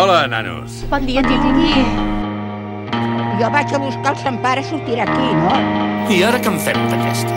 Hola, nanos. Bon dia, Titi. Jo vaig a buscar el Sant Pare, sortirà aquí, no? I ara què en fem d'aquesta?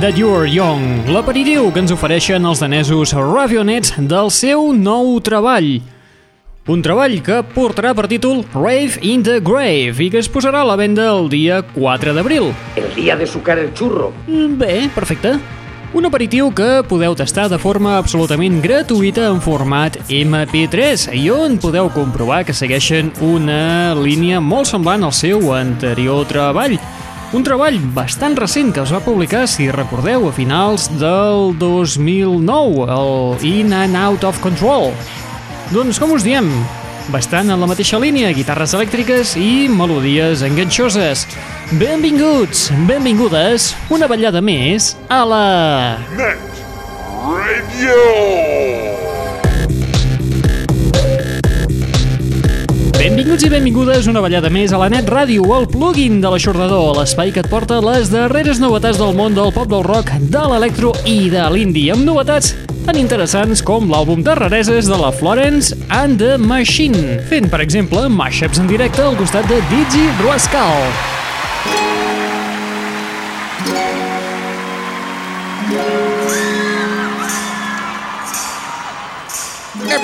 That You're Young, l'aperitiu que ens ofereixen els danesos Ravionets del seu nou treball. Un treball que portarà per títol Rave in the Grave i que es posarà a la venda el dia 4 d'abril. El día de sucar el churro. Mm, Bé, perfecte. Un aperitiu que podeu tastar de forma absolutament gratuïta en format MP3 i on podeu comprovar que segueixen una línia molt semblant al seu anterior treball. Un treball bastant recent que es va publicar, si recordeu, a finals del 2009, el In and Out of Control. Doncs com us diem, bastant en la mateixa línia, guitarres elèctriques i melodies enganxoses. Benvinguts, benvingudes, una ballada més a la... Net Radio! Benvinguts i benvingudes una ballada més a la Net Ràdio, el plugin de l'aixordador, l'espai que et porta les darreres novetats del món del pop del rock, de l'electro i de l'indie, amb novetats tan interessants com l'àlbum de rareses de la Florence and the Machine, fent, per exemple, mashups en directe al costat de Digi Rascal.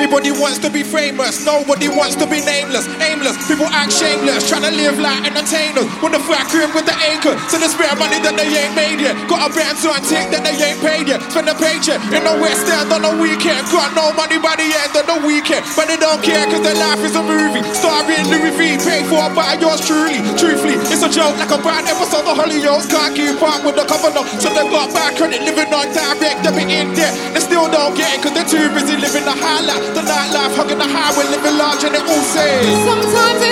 Everybody wants to be famous, nobody wants to be nameless, aimless. People act shameless, trying to live like entertainers. With the fat crib with the anchor, so they spare money that they ain't made yet. Got a band on tick that they ain't paid yet. Spend a paycheck in the West End on the weekend. Got no money by the end of the weekend, but they don't care cause their life is a movie. Starring Louis V, paid for by yours truly. Truthfully, it's a joke like a bad episode of Hollyoaks. Can't keep up with the cover no, so they got bad credit living on direct debit in debt. They still don't get it cause they're too busy living the high life. The nightlife, hugging the highway, living large and it all says. Sometimes it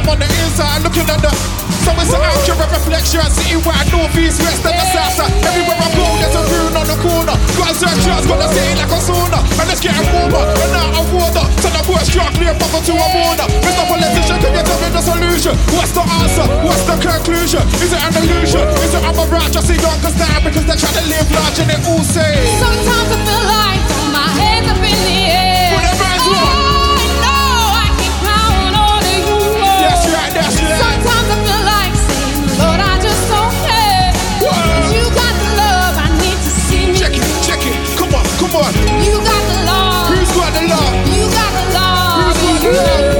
I'm on the inside looking at the. So it's an accurate reflection. Citywide, north, east, west, and the south side. Everywhere I go, there's a rune on the corner. Got a search, just gotta stay like a sauna. And it's getting warmer and out of water. So the boys struck clear bubble to a border. Mr. Politician, can you tell me the solution? What's the answer? What's the conclusion? Is it an illusion? Is it a rat just a younger style because they're trying to live large and they all say Sometimes I feel like my hands up in the air. Put love.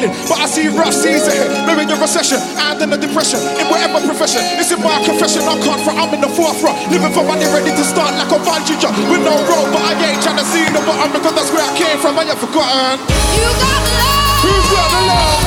They're plain sailing, but I see rough seas ahead. Maybe a recession and then a depression in whatever profession. It's in my confession. I'm confront, I'm in the forefront, living for money, ready to start like a jump with no rope. But I ain't trying to see the bottom because that's where I came from. I ain't forgotten. You got the love. Who's got the love?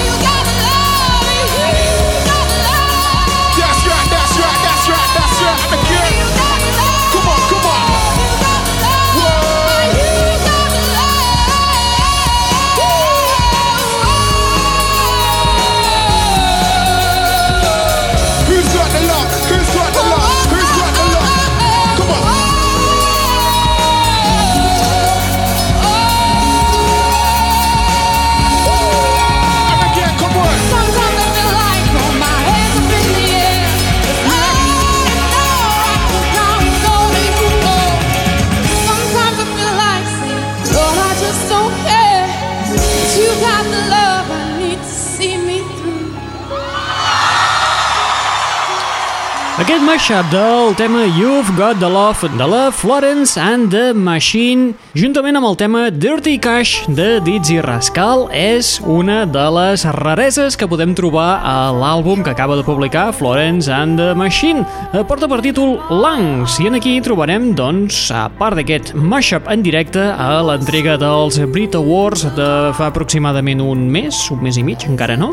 Mashup del tema You've Got the Love de la Florence and the Machine, juntament amb el tema Dirty Cash de Dizzy Rascal, és una de les rareses que podem trobar a l'àlbum que acaba de publicar Florence and the Machine. Eh, Porta per títol Langs, i en aquí trobarem, doncs, a part d'aquest mashup en directe, a l'entrega dels Brit Awards de fa aproximadament un mes, un mes i mig, encara no?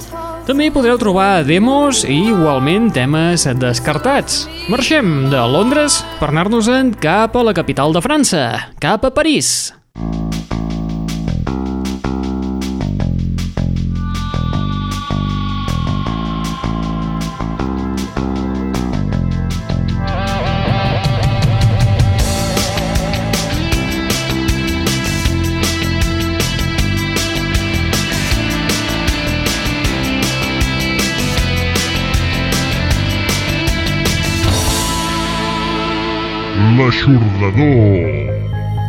També hi podreu trobar demos i igualment temes descartats. Marxem de Londres per anar-nos-en cap a la capital de França, cap a París. L'aixordador.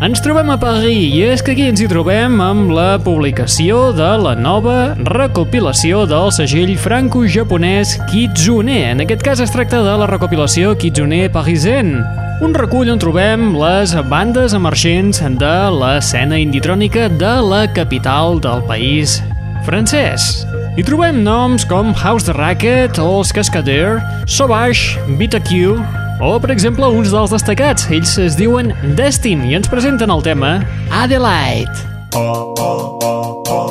Ens trobem a París i és que aquí ens hi trobem amb la publicació de la nova recopilació del segell franco-japonès Kitsune. En aquest cas es tracta de la recopilació Kitsune Parisienne, un recull on trobem les bandes emergents de l'escena inditrònica de la capital del país francès. Hi trobem noms com House the Racket, Els Cascadeur, Sauvage, Beta Q, o, per exemple, uns dels destacats. Ells es diuen Destin i ens presenten el tema Adelaide. Oh, oh, oh, oh.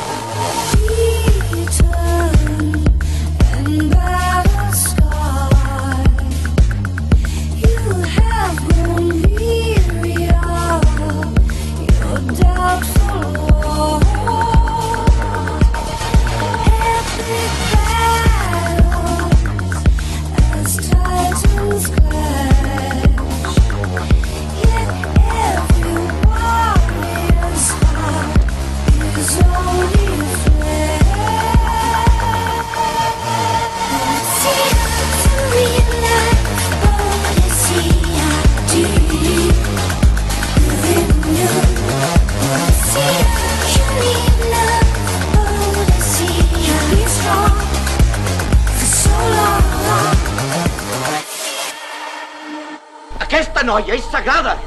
Não, é sagrada.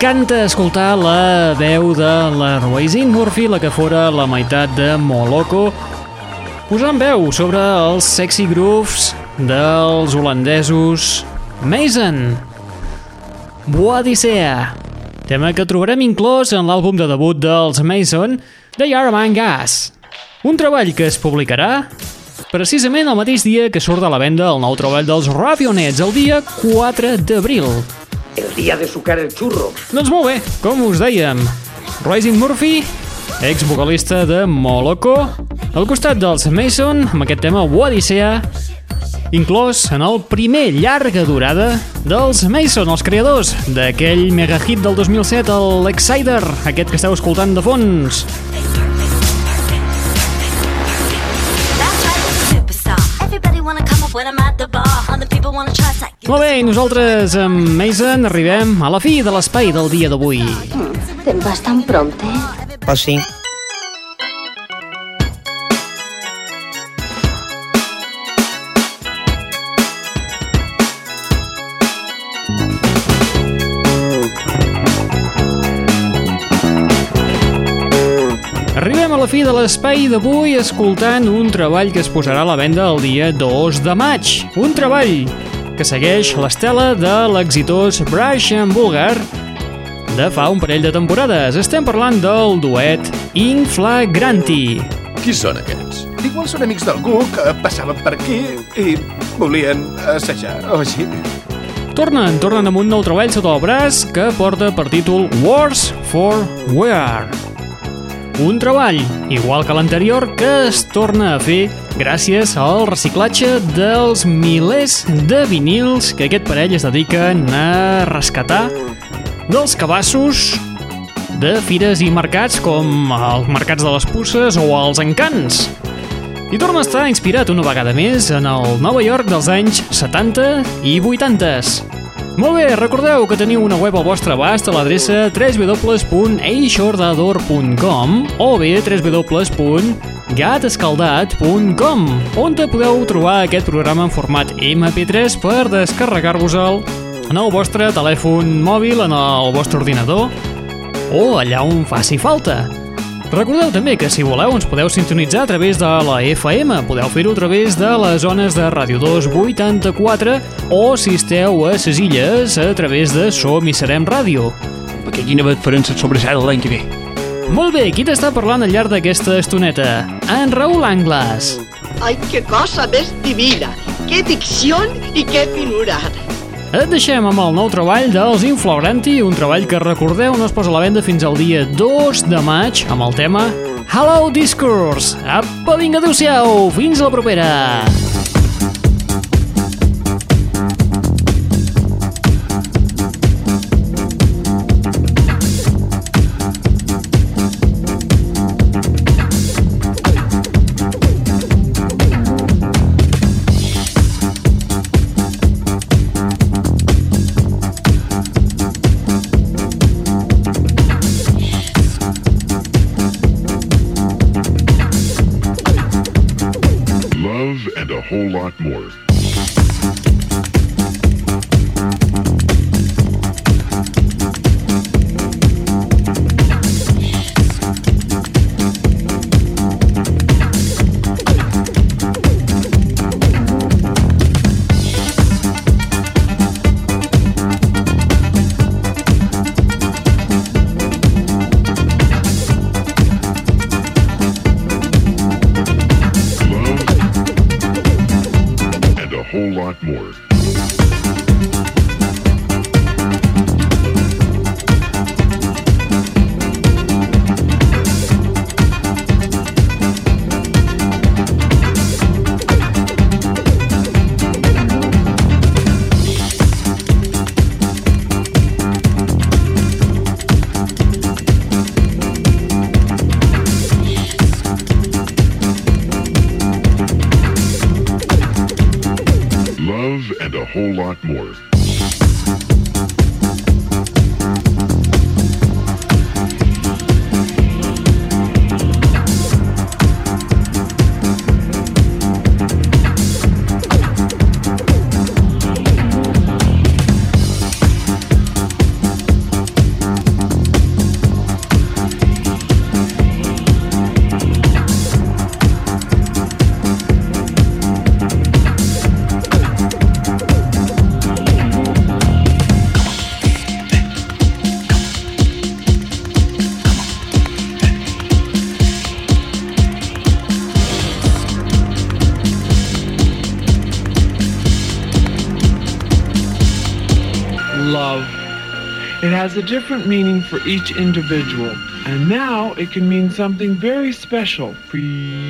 Uah, ens encanta escoltar la veu de la Roisin Murphy, la que fora la meitat de Moloko, posant veu sobre els sexy grooves dels holandesos Mason. Boadicea, tema que trobarem inclòs en l'àlbum de debut dels Mason, The Yarman Gas. Un treball que es publicarà precisament el mateix dia que surt de la venda el nou treball dels Ravionets, el dia 4 d'abril. El día de sucar el churro. Doncs molt bé, com us dèiem, Rising Murphy, ex-vocalista de Moloko, al costat dels Mason, amb aquest tema Odissea, inclòs en el primer llarga durada dels Mason, els creadors d'aquell mega hit del 2007, l'Excider, aquest que esteu escoltant de fons. Molt bé, i nosaltres amb Mason arribem a la fi de l'espai del dia d'avui. Te'n vas tan prompte? Pues sí. Arribem a la fi de l'espai d'avui escoltant un treball que es posarà a la venda el dia 2 de maig. Un treball que segueix l'estela de l'exitós Brush and Bulgar de fa un parell de temporades. Estem parlant del duet Inflagranti. Qui són aquests? Igual són amics d'algú que passaven per aquí i volien assajar o així. Tornen, tornen amb un nou treball sota el braç que porta per títol Wars for Wear. Un treball, igual que l'anterior, que es torna a fer gràcies al reciclatge dels milers de vinils que aquest parell es dediquen a rescatar dels cabassos de fires i mercats com els mercats de les puces o els encants. I torna a estar inspirat una vegada més en el Nova York dels anys 70 i 80s. Molt bé, recordeu que teniu una web al vostre abast a l'adreça www.eixordador.com o bé www.gatescaldat.com on te podeu trobar aquest programa en format MP3 per descarregar-vos-el en el vostre telèfon mòbil, en el vostre ordinador o allà on faci falta. Recordeu també que si voleu ens podeu sintonitzar a través de la FM, podeu fer-ho a través de les zones de Ràdio 2 84 o si esteu a ses illes a través de Som i Serem Ràdio. Perquè quina et faran sobresalt l'any que ve. Molt bé, qui t'està parlant al llarg d'aquesta estoneta? En Raül Angles. ¡Ay, qué cosa más divina! ¡Qué dicción y qué finura! Et deixem amb el nou treball dels Inflagranti, un treball que recordeu no es posa a la venda fins al dia 2 de maig amb el tema Hello Discourse. Apa, vinga, adeu-siau, fins la propera. lot more. a different meaning for each individual, and now it can mean something very special for you.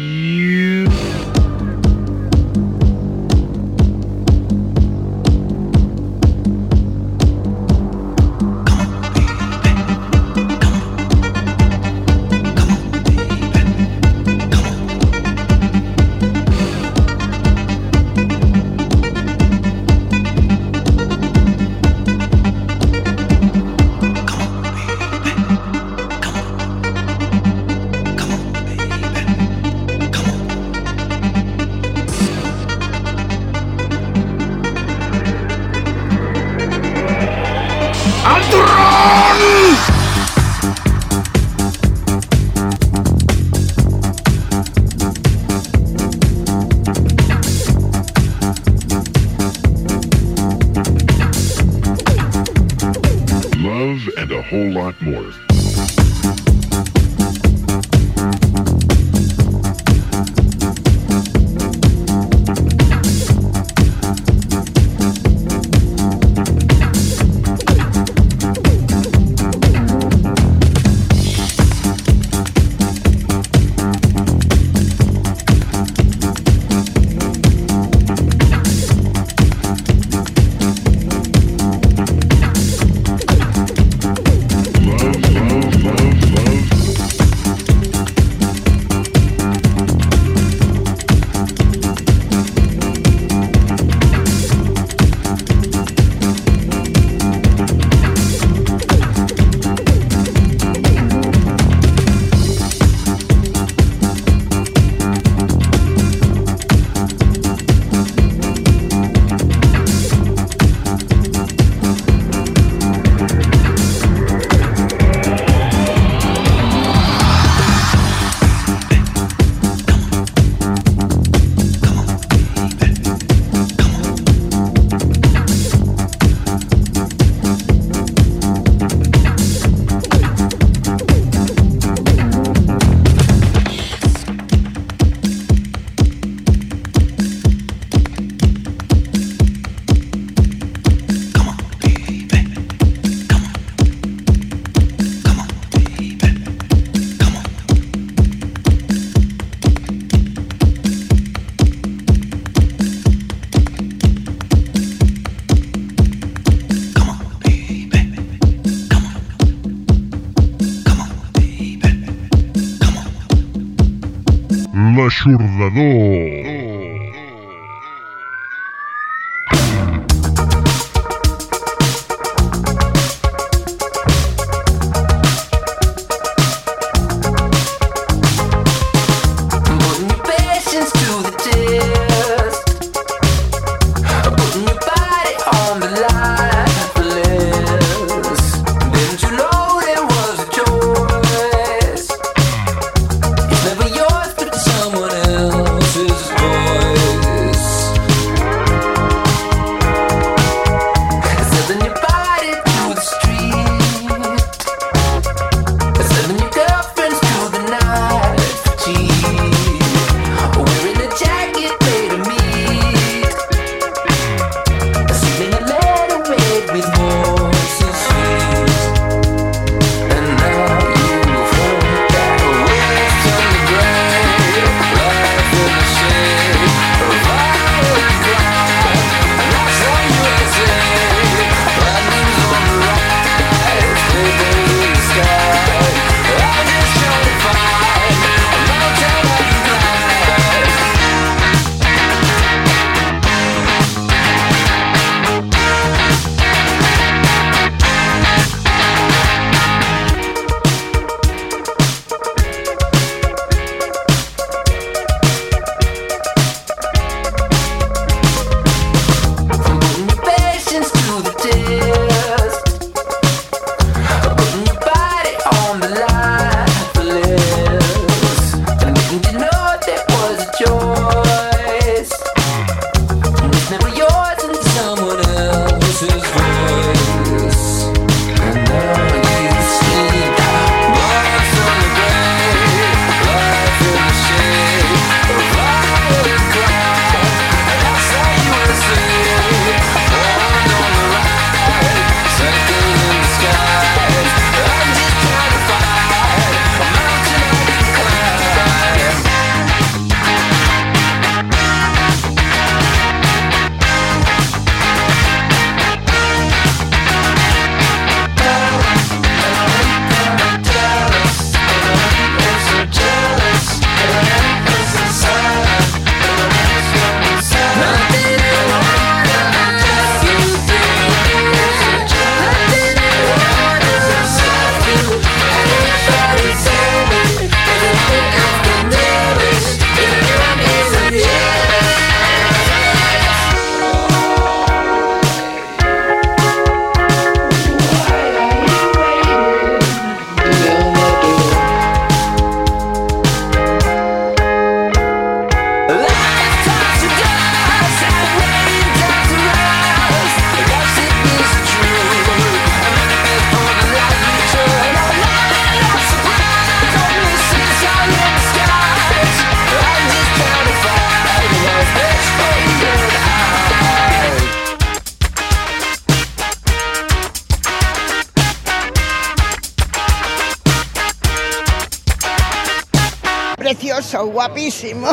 Guapísimo.